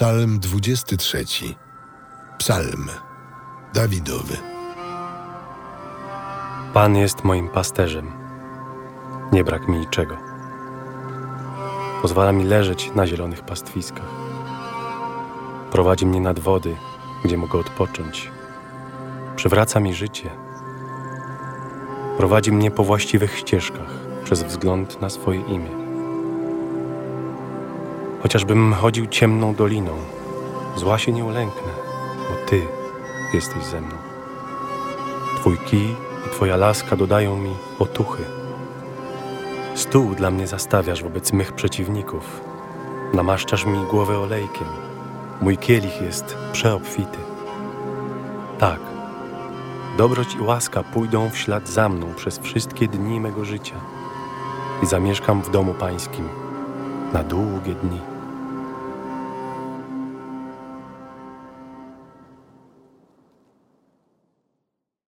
Psalm 23. Psalm Dawidowy. Pan jest moim pasterzem. Nie brak mi niczego. Pozwala mi leżeć na zielonych pastwiskach. Prowadzi mnie nad wody, gdzie mogę odpocząć. Przywraca mi życie. Prowadzi mnie po właściwych ścieżkach przez wzgląd na swoje imię. Chociażbym chodził ciemną doliną, zła się nie ulęknę, bo Ty jesteś ze mną. Twój kij i Twoja laska dodają mi otuchy. Stół dla mnie zastawiasz wobec mych przeciwników. Namaszczasz mi głowę olejkiem. Mój kielich jest przeobfity. Tak, dobroć i łaska pójdą w ślad za mną przez wszystkie dni mego życia i zamieszkam w domu pańskim na długie dni.